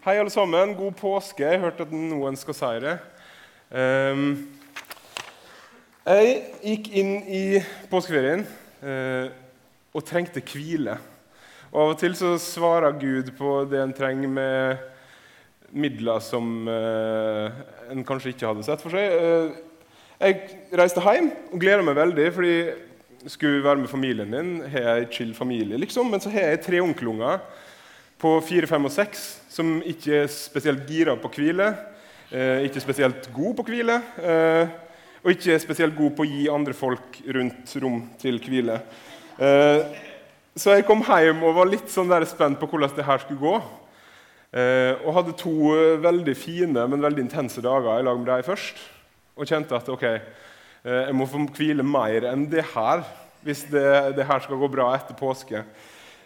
Hei, alle sammen. God påske. Jeg hørte at noen skal si det. Um, jeg gikk inn i påskeferien uh, og trengte hvile. Og Av og til så svarer Gud på det en trenger, med midler som uh, en kanskje ikke hadde sett for seg. Uh, jeg reiste hjem og gleda meg veldig, fordi skulle være med familien min. Har jeg chill familie, liksom. Men så har jeg tre onkelunger på fire, fem og seks som ikke er spesielt gira på hvile, eh, ikke spesielt god på hvile, eh, og ikke spesielt god på å gi andre folk rundt rom til hvile. Eh, så jeg kom hjem og var litt sånn der spent på hvordan det her skulle gå. Og hadde to veldig fine, men veldig intense dager i lag med deg først. Og kjente at ok, jeg må få hvile mer enn det her hvis det, det her skal gå bra etter påske.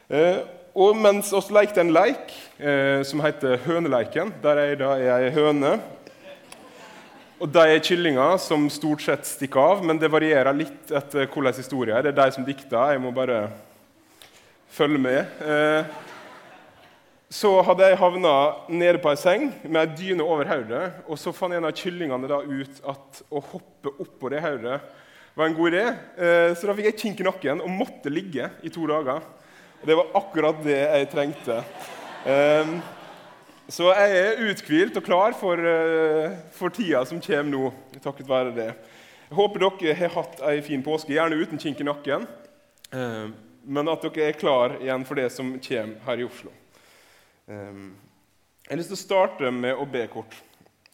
Eh, og mens vi lekte en leik eh, som heter Høneleiken, der jeg er ei høne og de er kyllinger som stort sett stikker av, men det varierer litt etter hvordan historien er. Det er de som dikter. Jeg må bare følge med. Eh, så hadde jeg havna nede på ei seng med ei dyne over hodet. Og så fant en av kyllingene da ut at å hoppe oppå det hodet var en god idé. Eh, så da fikk jeg kink i nakken og måtte ligge i to dager. Det var akkurat det jeg trengte. Um, så jeg er uthvilt og klar for, uh, for, tida som kommer nå, takket være det. Jeg håper dere har hatt ei en fin påske, gjerne uten kink i nakken. Um, men at dere er klar igjen for det som kommer her i Oslo. Um, jeg har lyst til å starte med å be kort.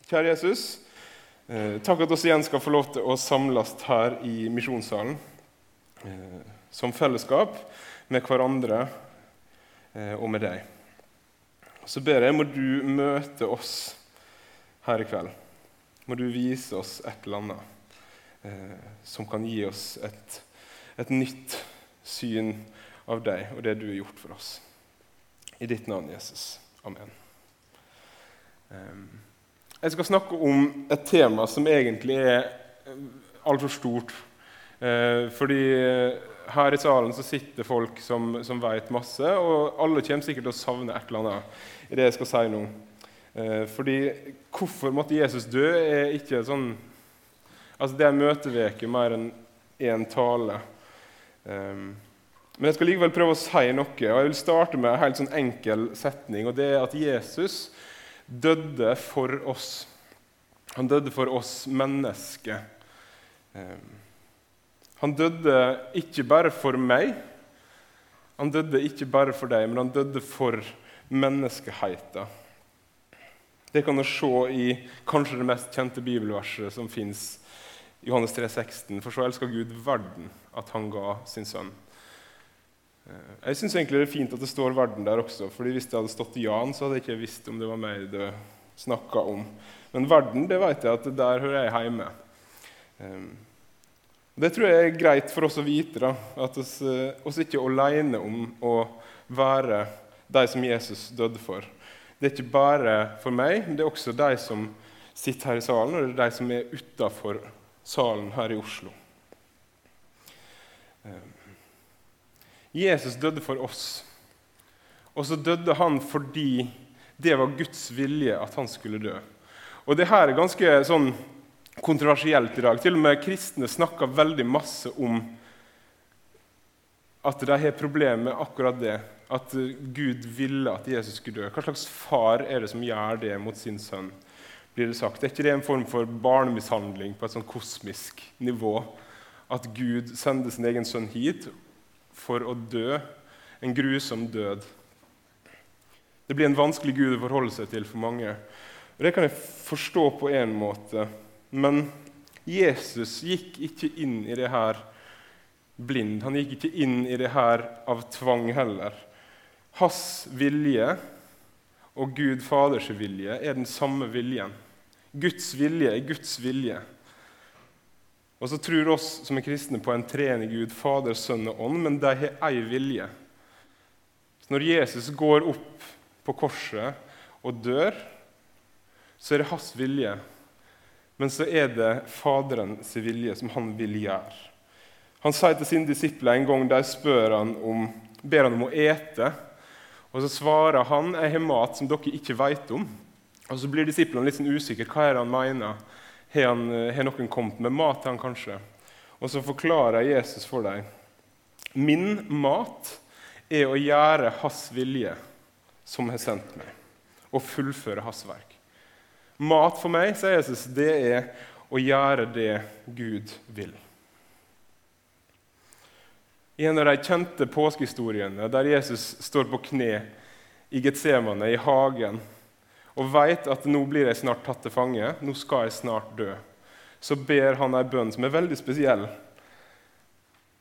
Kjære Jesus, uh, takk at oss igjen skal få lov til å samles her i misjonssalen uh, som fellesskap med hverandre eh, og med deg. Så ber jeg må du møte oss her i kveld. Må du vise oss et eller annet eh, som kan gi oss et, et, nytt syn av deg og det du har gjort for oss. I ditt navn, Jesus. Amen. Jeg skal snakke om et tema som egentlig er eh, altfor stort. Fordi her i salen så sitter folk som, som vet masse, og alle kommer sikkert til å savne et eller annet i det jeg skal si nå. Eh, fordi hvorfor måtte Jesus dø, er ikke sånn Altså, det er møteveke mer enn én tale. Um, men jeg skal likevel prøve å si noe, og jeg vil starte med en helt sånn enkel setning. og det er at Jesus døde for oss. Han døde for oss mennesker. Um, han døde ikke bare for meg, han døde ikke bare for deg, men han døde for menneskeheten. Det kan du se i kanskje det mest kjente bibelverset som fins, Johannes 3, 16. For så elsker Gud verden at han ga sin sønn. Eh, jeg syns det er fint at det står 'verden' der også. fordi Hvis det hadde stått Jan, så hadde jeg ikke visst om det var meg det snakka om. Men verden, det vet jeg at der hører jeg hjemme. Det tror jeg er greit for oss å vite, da, at vi eh, ikke er alene om å være de som Jesus døde for. Det er ikke bare for meg, men det er også de som sitter her i salen, og det er de som er utafor salen her i Oslo. Eh, Jesus døde for oss, og så døde han fordi det var Guds vilje at han skulle dø. Og det her er ganske sånn kontroversielt i dag. Til og med kristne snakker veldig masse om at de har problemer med akkurat det. At Gud ville at Jesus skulle dø. Hva slags far er det som gjør det mot sin sønn? blir det sagt. Er ikke det en form for barnemishandling på et sånn kosmisk nivå? At Gud sender sin egen sønn hit for å dø en grusom død. Det blir en vanskelig gud å forholde seg til for mange. Og Det kan jeg forstå på én måte. Men Jesus gikk ikke inn i det her blind. Han gikk ikke inn i det her av tvang heller. Hans vilje og Gud Faders vilje er den samme viljen. Guds vilje er Guds vilje. Og så tror oss som er kristne på en treenig Gud, Fader, Sønn og Ånd, men de har ei vilje. Så når Jesus går opp på korset og dør, så er det hans vilje men så er det Faderens vilje som han vil gjøre. Han sier til sine disipler en gang de spør han om, ber han om å ete. Og så svarer han jeg har mat som dere ikke vet om. Og så blir disiplene litt sånn usikre. Hva er det han mener? Har, han, har noen kommet med mat til han kanskje? Og så forklarer Jesus for dem. Min mat er å gjøre Hans vilje, som har sendt meg, og fullføre Hans verk. Mat for meg, sier Jesus, det er å gjøre det Gud vil. I en av de kjente påskehistoriene der Jesus står på kne i Getsemane, i hagen, og vet at nå blir jeg snart tatt til fange, nå skal jeg snart dø, så ber han ei bønn som er veldig spesiell.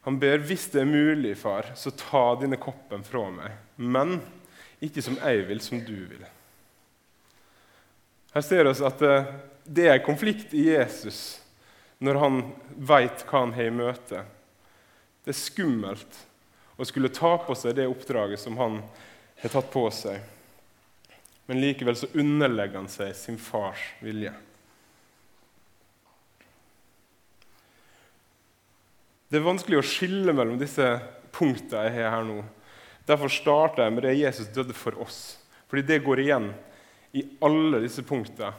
Han ber hvis det er mulig, far, så ta denne koppen fra meg, men ikke som jeg vil, som du vil. Her ser vi at eh, det er konflikt i Jesus når han veit hva han har i møte. Det er skummelt å skulle ta på seg det oppdraget som han har tatt på seg. Men likevel så underlegger han seg sin fars vilje. Det er vanskelig å skille mellom disse punktene jeg har her nå. Derfor starter jeg med det Jesus døde for oss. Fordi det går igjen i alle disse punktene.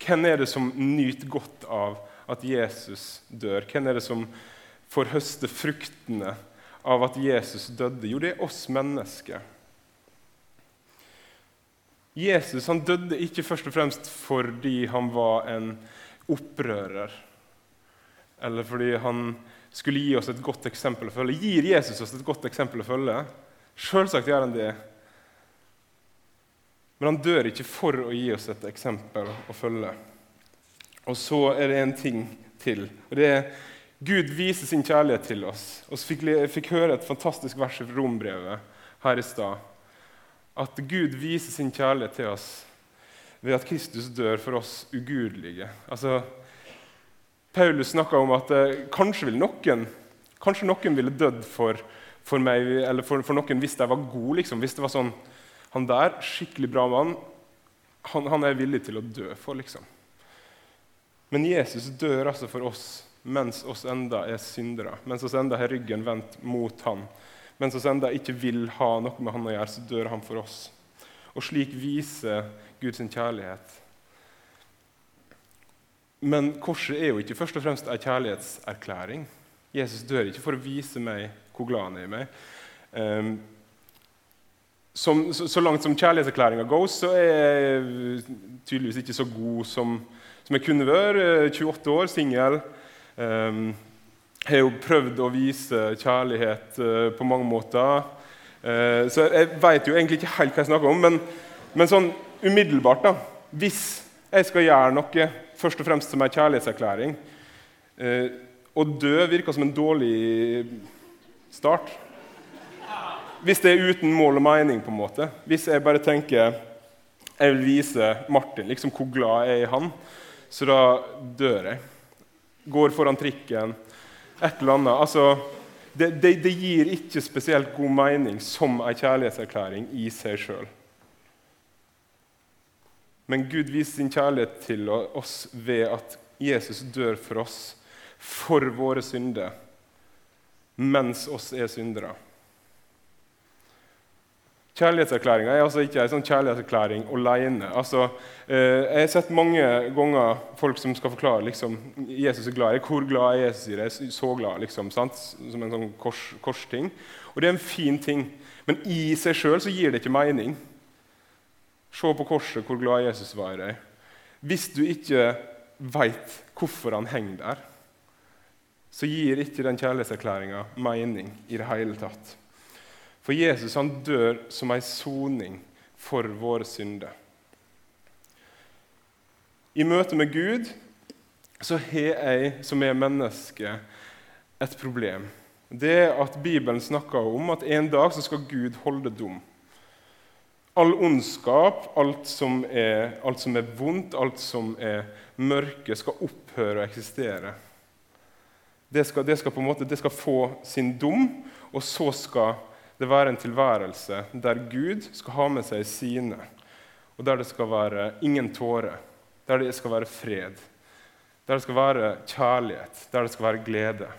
Hvem er det som nyter godt av at Jesus dør? Hvem er det som får høste fruktene av at Jesus døde? Jo, det er oss mennesker. Jesus han døde ikke først og fremst fordi han var en opprører, eller fordi han skulle gi oss et godt eksempel å følge. Gir Jesus oss et godt eksempel å følge? Selvsagt gjør han det. Men han dør ikke for å gi oss et eksempel å følge. Og så er det en ting til. og det er Gud viser sin kjærlighet til oss. Og så fikk, fikk høre et fantastisk vers i rombrevet her i stad. At Gud viser sin kjærlighet til oss ved at Kristus dør for oss ugudelige. Altså, Paulus snakka om at eh, kanskje, vil noen, kanskje noen ville dødd for, for meg, eller for, for, noen hvis de var gode. Liksom. Hvis det var sånn Han der, skikkelig bra mann, han, han er villig til å dø for, liksom. Men Jesus dør altså for oss mens oss enda er syndere, mens oss enda har ryggen vendt mot han, mens oss enda ikke vil ha noe med han å gjøre, så dør han for oss. Og slik viser Guds kjærlighet. Men korset er jo ikke først og fremst en kjærlighetserklæring. Jesus dør ikke for å vise meg hvor glad han er i meg. Som, så, så, langt som kjærlighetserklæringa goes, så er jeg tydeligvis ikke så god som, som jeg kunne vært. 28 år, singel. Um, har jo prøvd å vise kjærlighet uh, på mange måter. Uh, så jeg veit jo egentlig ikke helt hva jeg snakker om, men, men sånn umiddelbart da, Hvis jeg skal gjøre noe først og fremst som en kjærlighetserklæring uh, Å dø virker som en dårlig start. Hvis det er uten mål og mening. på en måte. Hvis jeg bare tenker jeg vil vise Martin liksom hvor glad jeg er i han, så da dør jeg går foran trikken, et eller annet. Altså, det, det, det, gir ikke spesielt god mening som en kjærlighetserklæring i seg sjøl. Men Gud viser sin kjærlighet til oss ved at Jesus dør for oss, for våre synder, mens oss er syndere. Kjærlighetserklæringa er altså ikke en sånn kjærlighetserklæring alene. Altså, eh, jeg har sett mange ganger folk som skal forklare liksom, Jesus er glad i Hvor glad er Jesus i deg? Så glad, liksom, sant? Som en sånn kors, korsting. Og det er en fin ting, men i seg sjøl gir det ikke mening. Se på korset hvor glad Jesus var i deg. Hvis du ikke veit hvorfor han henger der, så gir ikke den kjærlighetserklæringa mening i det hele tatt. For Jesus han dør som en soning for våre synder. I møte med Gud så har jeg som er menneske, et problem. Det er at Bibelen snakker om at en dag så skal Gud holde dom. All ondskap, alt som, er, alt som er vondt, alt som er mørke, skal opphøre å eksistere. Det skal, det skal, måte, det skal få sin dom, og så skal det være en tilværelse der Gud skal ha med seg sine, og der det skal være ingen tårer, der det skal være fred, der det skal være kjærlighet, der det skal være glede.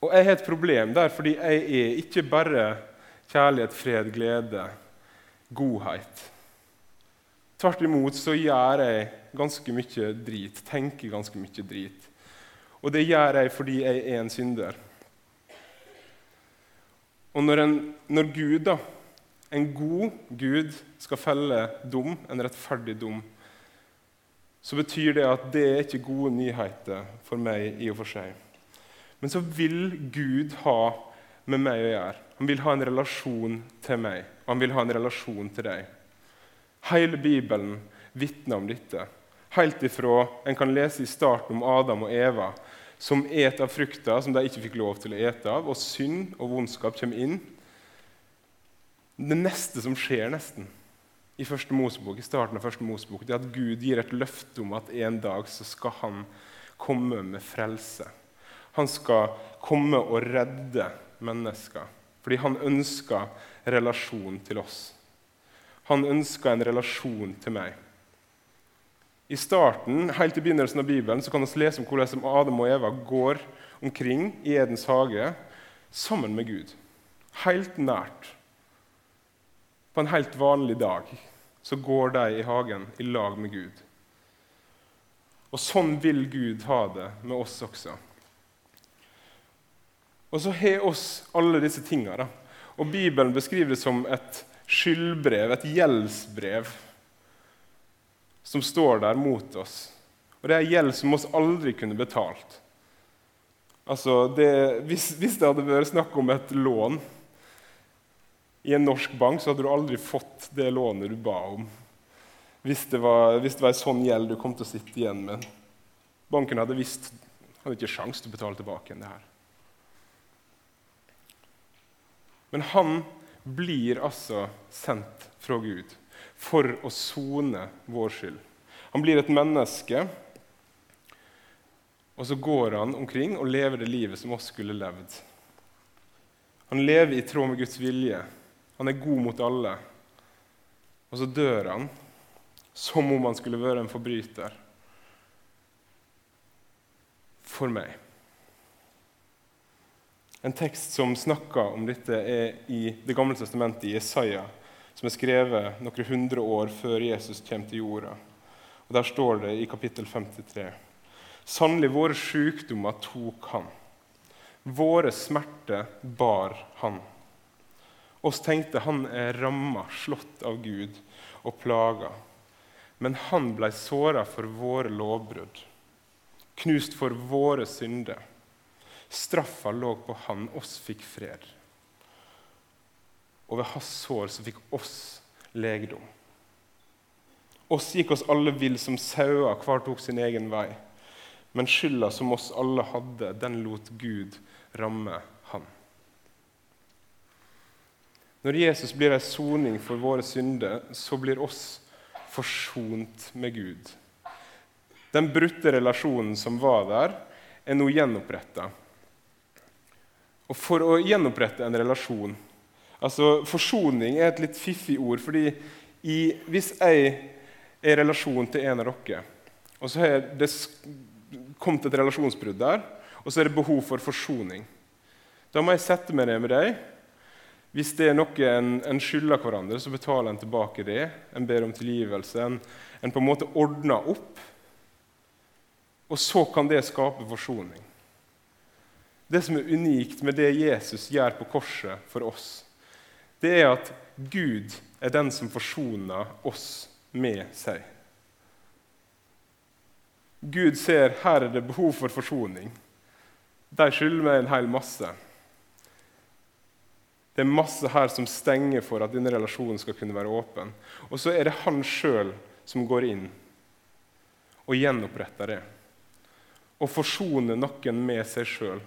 Og Jeg har et problem der fordi jeg er ikke bare kjærlighet, fred, glede, godhet. Tvert imot så gjør jeg ganske mye drit, tenker ganske mye drit. Og det gjør jeg fordi jeg er en synder. Og når, en, når Gud, da, en god Gud, skal felle dom, en rettferdig dom, så betyr det at det er ikke gode nyheter for meg i og for seg. Men så vil Gud ha med meg å gjøre. Han vil ha en relasjon til meg, og han vil ha en relasjon til deg. Hele Bibelen vitner om dette. Helt ifra en kan lese i starten om Adam og Eva som et av frukta som de ikke fikk lov til å ete av, og synd og vondskap kommer inn. Det neste som skjer nesten i Mosebok, i starten av første Mosebok, det er at Gud gir et løfte om at en dag så skal han komme med frelse. Han skal komme og redde mennesker fordi han ønsker relasjon til oss. Han ønsker en relasjon til meg. I starten, Helt i begynnelsen av Bibelen så kan vi lese om hvordan Adam og Eva går omkring i Edens hage sammen med Gud. Helt nært. På en helt vanlig dag så går de i hagen i lag med Gud. Og sånn vil Gud ha det med oss også. Og så har oss alle disse tinga. Og Bibelen beskriver det som et skyldbrev, et gjeldsbrev, som står der mot oss. Og det er gjeld som oss aldri kunne betalt. Altså, det, hvis, hvis, det hadde vært snakk om et lån i en norsk bank, så hadde du aldri fått det lånet du ba om. Hvis det var, hvis det var en sånn gjeld du kom til å sitte igjen med. Banken hadde visst hadde ikke sjans til å betale tilbake igjen det her. Men han blir altså sendt fra Gud for å sone vår skyld. Han blir et menneske, og så går han omkring og lever det livet som oss skulle levd. Han lever i tråd med Guds vilje. Han er god mot alle. Og så dør han som om han skulle være en forbryter. For meg. En tekst som snakker om dette, er i Det gamle testamentet, i Jesaja, som er skrevet noen hundre år før Jesus kommer til jorda. Og Der står det i kapittel 53.: Sannelig, våre sykdommer tok han. Våre smerter bar han. Oss tenkte han er ramma, slått av Gud og plaga. Men han blei såra for våre lovbrudd, knust for våre synder. Straffa lå på han, oss fikk fred. Og ved hans sår så fikk oss legedom. Oss gikk oss alle vill som sauer, hver tok sin egen vei. Men skylda som oss alle hadde, den lot Gud ramme han. Når Jesus blir ei soning for våre synder, så blir oss forsont med Gud. Den brutte relasjonen som var der, er nå gjenoppretta. Og for å gjenopprette en relasjon altså Forsoning er et litt fiffig ord. fordi i, Hvis jeg er i relasjon til en av dere, og så har det kommet et relasjonsbrudd der, og så er det behov for forsoning Da må jeg sette meg ned med deg. Hvis det er noe en, en skylder hverandre, så betaler en tilbake det. En ber om tilgivelse. En, en på en måte ordner opp. Og så kan det skape forsoning. Det som er unikt med det Jesus gjør på korset for oss, det er at Gud er den som forsoner oss med seg. Gud ser her er det behov for forsoning. De skylder meg en hel masse. Det er masse her som stenger for at denne relasjonen skal kunne være åpen. Og så er det han sjøl som går inn og gjenoppretter det. Å forsoner noen med seg sjøl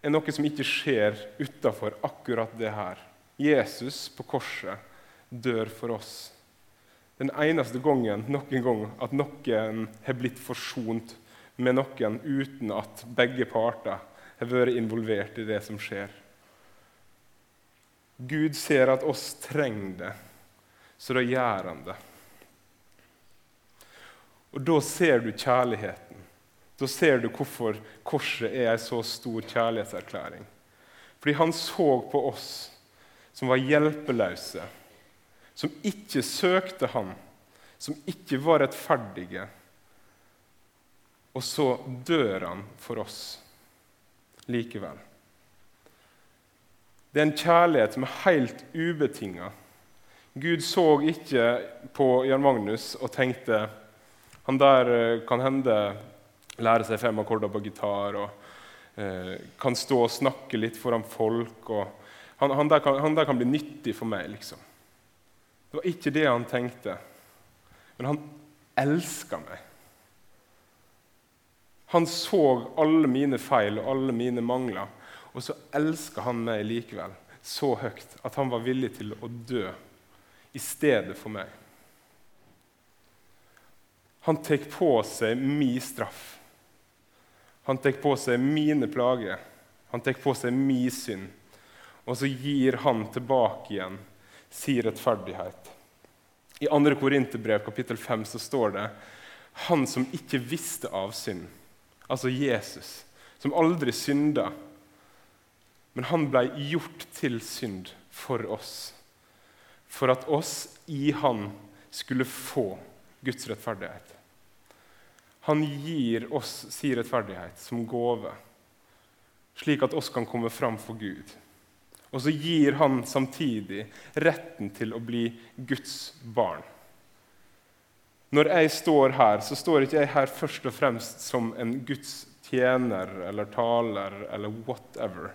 er noe som ikke skjer utafor akkurat det her. Jesus på korset dør for oss. Den eneste gangen noen gang at noen har blitt forsont med noen uten at begge parter har vært involvert i det som skjer. Gud ser at oss trenger det, så da gjør han det. Og da ser du kjærligheten. Da ser du hvorfor korset er en så stor kjærlighetserklæring. Fordi han så på oss som var hjelpeløse, som ikke søkte Han, som ikke var rettferdige. Og så dør han for oss likevel. Det er en kjærlighet som er helt ubetinga. Gud så ikke på Jan Magnus og tenkte han der eh, kan hende lære seg fem akkorder på gitar og eh, kan stå og snakke litt foran folk. Han, han, der kan, han, der kan, bli nyttig for meg, liksom. Det var ikke det han tenkte. Men han elska meg. Han så alle mine feil og alle mine mangler, og så elska han meg likevel så høyt at han var villig til å dø i stedet for meg. Han tar på seg min straff. Han tar på seg mine plager. Han tar på seg min synd. Og så gir han tilbake igjen sin rettferdighet. I 2. Korinterbrev kapittel 5 så står det han som ikke visste av synd, altså Jesus, som aldri synda, men han ble gjort til synd for oss, for at oss i han skulle få Guds rettferdighet. Han gir oss sin rettferdighet som gave, slik at oss kan komme fram for Gud. Og så gir han samtidig retten til å bli Guds barn. Når jeg står her, så står ikke jeg her først og fremst som en Guds tjener eller taler eller whatever.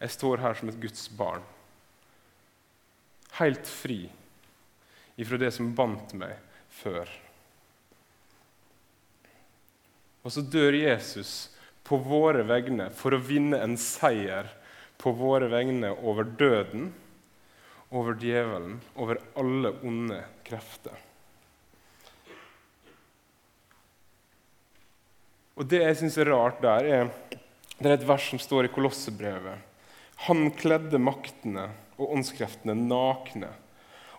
Jeg står her som et Guds barn. Helt fri ifra det som bandt meg før. Og så dør Jesus på våre vegne for å vinne en seier på våre vegne over døden, over djevelen, over alle onde krefter. Og Det jeg syns er rart der, er det er et vers som står i Kolossebrevet. Han kledde maktene og åndskreftene nakne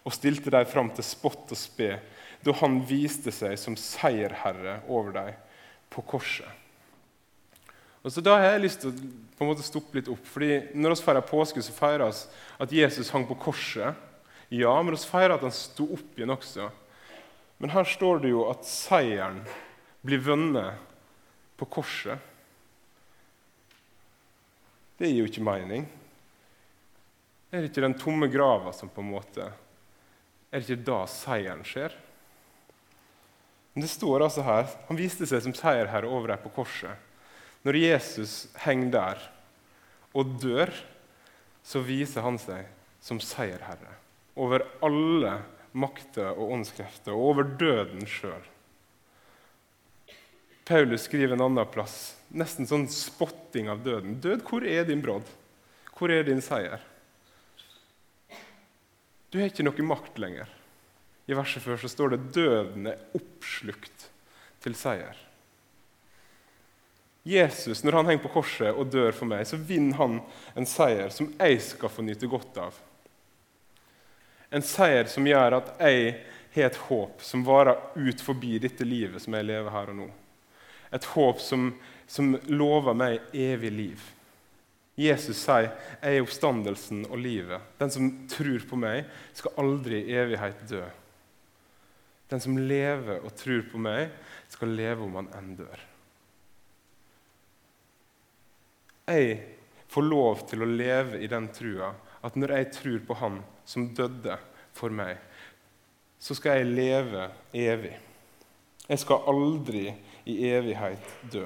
og stilte dem fram til spott og spe da han viste seg som seierherre over dem på korset. Og så Da har jeg lyst til å på en måte stoppe litt opp. fordi Når vi feirer påske, så feirer vi at Jesus hang på korset. Ja, men vi feirer at han sto opp igjen også. Men her står det jo at seieren blir vunnet på korset. Det gir jo ikke mening. Er det ikke den tomme grava som på en måte Er det ikke da seieren skjer? Men det står altså her Han viste seg som seierherre over dem på korset. Når Jesus henger der og dør, så viser han seg som seierherre over alle makter og åndskrefter, og over døden sjøl. Paulus skriver en annen plass, nesten sånn spotting av døden. Død, hvor er din brodd? Hvor er din seier? Du har ikke noe makt lenger. I verset før så står det 'døden er oppslukt til seier'. Jesus, når han henger på korset og dør for meg, så vinner han en seier som jeg skal få nyte godt av. En seier som gjør at jeg har et håp som varer ut forbi dette livet som jeg lever her og nå. Et håp som, som lover meg evig liv. Jesus sier, 'Jeg er oppstandelsen og livet'. Den som tror på meg, skal aldri i evighet dø. Den som lever og tror på meg, skal leve om han enn dør. Jeg får lov til å leve i den trua at når jeg tror på Han som døde for meg, så skal jeg leve evig. Jeg skal aldri i evighet dø.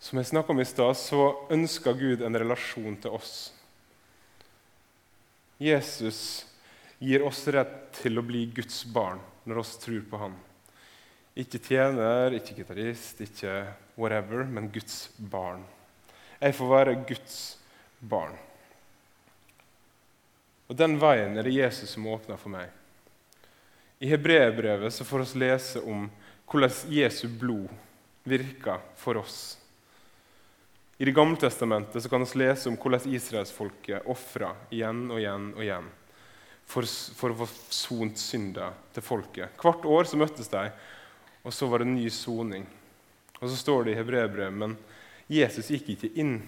Som jeg snakka om i stad, så ønsker Gud en relasjon til oss. Jesus gir oss rett til å bli Guds barn når vi tror på ham. Ikke tjener, ikke gitarist, ikke whatever, men Guds barn. Jeg får være Guds barn. Og Den veien er det Jesus som åpner for meg. I Hebreerbrevet får vi lese om hvordan Jesu blod virker for oss. I Det gamle testamentet kan vi lese om hvordan israelsfolket ofra igjen og igjen og igjen for, for å få sont synder til folket. Hvert år så møttes de, og så var det ny soning. Og så står det i Hebreerbrevet men Jesus gikk ikke inn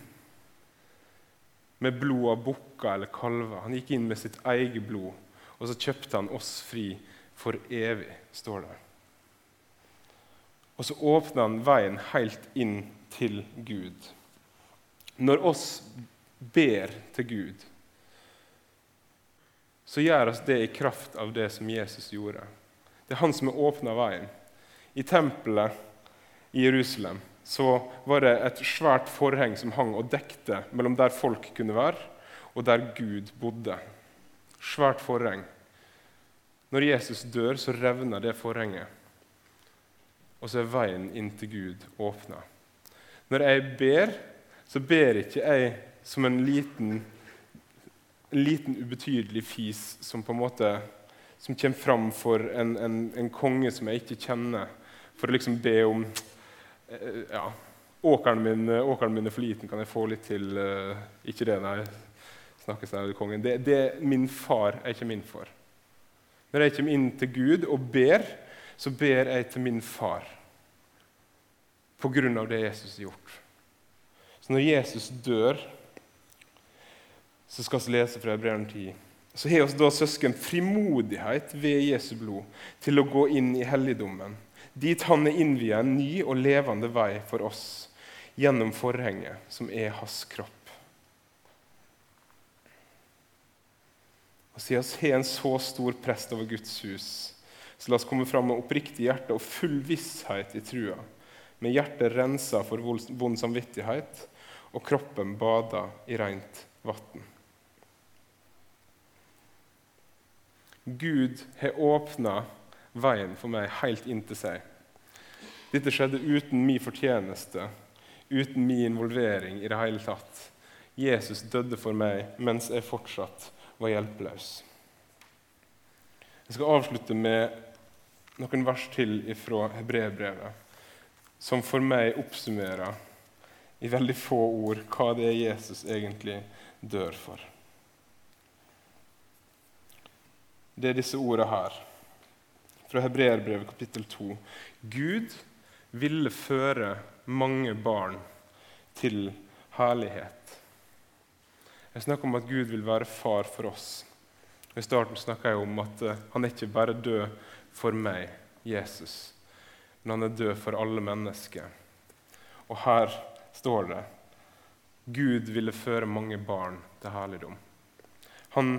med blod av bukker eller kalver. Han gikk inn med sitt eget blod, og så kjøpte han oss fri for evig, står det. Og så åpna han veien helt inn til Gud. Når oss ber til Gud, så gjør oss det i kraft av det som Jesus gjorde. Det er han som har åpna veien. I tempelet i Jerusalem så var det et svært forheng som hang og dekte mellom der folk kunne være, og der Gud bodde. Svært forheng. Når Jesus dør, så revner det forhenget. Og så er veien inn til Gud åpna. Når jeg ber, så ber ikke jeg som en liten, en liten ubetydelig fis som på en måte som kommer fram for en, en, en konge som jeg ikke kjenner, for å liksom be om eh, ja, åkeren min, åkeren min, er for liten, kan jeg få litt til uh, Ikke det, nei. snakkes der, kongen. Det, det min far jeg kommer inn for. Når jeg kommer inn til Gud og ber, så ber jeg til min far på grunn av det Jesus har gjort. Så når Jesus dør, så skal vi lese fra Hebreeren 10, så har oss da søsken frimodighet ved Jesu blod til å gå inn i helligdommen, dit han er innvia en ny og levende vei for oss gjennom forhenget, som er hans kropp. Og Siden vi har en så stor prest over Guds hus, så la oss komme fram med oppriktig hjerte og full visshet i trua, med hjertet rensa for vond samvittighet og kroppen bada i rent vann. Gud har åpna veien for meg helt inntil seg. Dette skjedde uten min fortjeneste, uten min involvering i det hele tatt. Jesus døde for meg mens jeg fortsatt var hjelpeløs. Jeg skal avslutte med noen vers til fra hebreerbrevet, som for meg oppsummerer i veldig få ord hva det er Jesus egentlig dør for. Det er disse ordene her, fra hebreerbrevet kapittel 2. Gud ville føre mange barn til herlighet. Jeg snakker om at Gud vil være far for oss. I starten snakka jeg om at uh, han er ikke bare død for meg, Jesus, men han er død for alle mennesker. Og her står det Gud ville føre mange barn til herligdom. Han,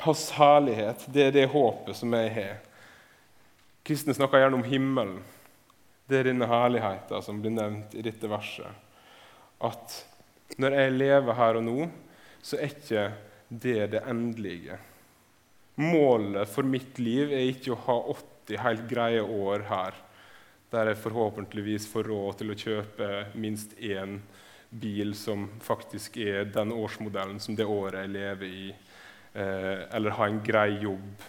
hans herlighet, det er det håpet som jeg har. Kristne snakker gjerne om himmelen. Det er denne herligheten som blir nevnt i dette verset. At når jeg lever her og nå, så er ikke det det endelige. Målet for mitt liv er ikke å ha 80 helt greie år her, der jeg forhåpentligvis får råd til å kjøpe minst én bil som faktisk er den årsmodellen som det året jeg lever i, eh, eller ha en grei jobb,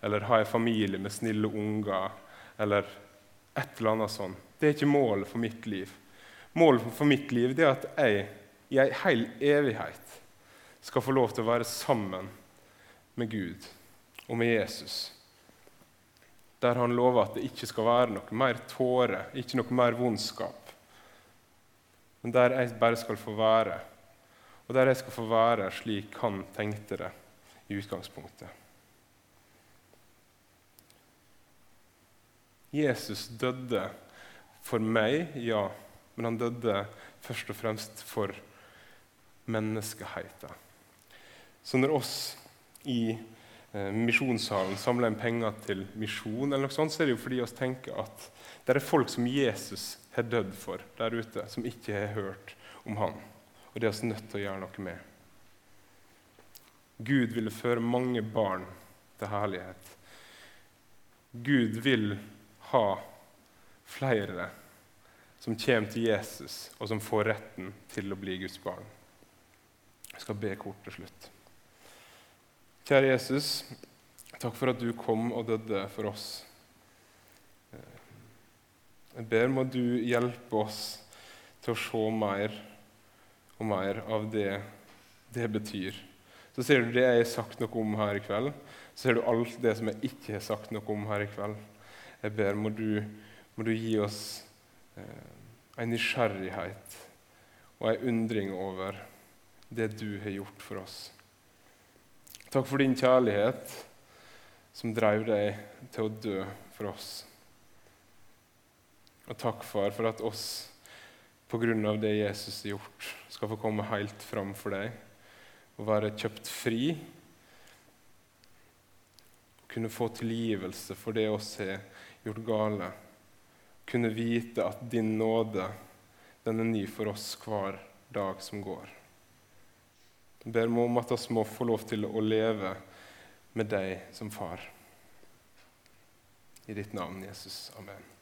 eller ha en familie med snille unger, eller et eller annet sånt. Det er ikke målet for mitt liv. Målet for mitt liv er at jeg i en hel evighet skal få lov til å være sammen med Gud og med Jesus. Der han lover at det ikke skal være noe mer tåre, ikke noe mer vondskap. Men der jeg bare skal få være, og der jeg skal få være slik han tenkte det i utgangspunktet. Jesus døde for meg, ja, men han døde først og fremst for menneskeheten. Så når oss i eh, misjonssalen samler inn penger til misjon, eller noe sånt, så er det jo fordi vi tenker at det er folk som Jesus har dødd for der ute, som ikke har hørt om han. Og det er vi nødt til å gjøre noe med. Gud ville føre mange barn til herlighet. Gud vil ha flere som kommer til Jesus, og som får retten til å bli Guds barn. Jeg skal be kort til slutt. Kjære Jesus, takk for at du kom og døde for oss. Jeg ber må du hjelpe oss til å se mer og mer av det det betyr. Så ser du det jeg har sagt noe om her i kveld. Så ser du alt det som jeg ikke har sagt noe om her i kveld. Jeg ber må du, må du gi oss eh, en nysgjerrighet og en undring over det du har gjort for oss. Takk for din kjærlighet som drev deg til å dø for oss. Og takk, far, for at oss på grunn av det Jesus har gjort, skal få komme helt fram for deg og være kjøpt fri. Og kunne få tilgivelse for det oss har gjort gale. Kunne vite at din nåde den er ny for oss hver dag som går. Jeg ber meg om at vi må få lov til å leve med deg som far. I ditt navn, Jesus. Amen.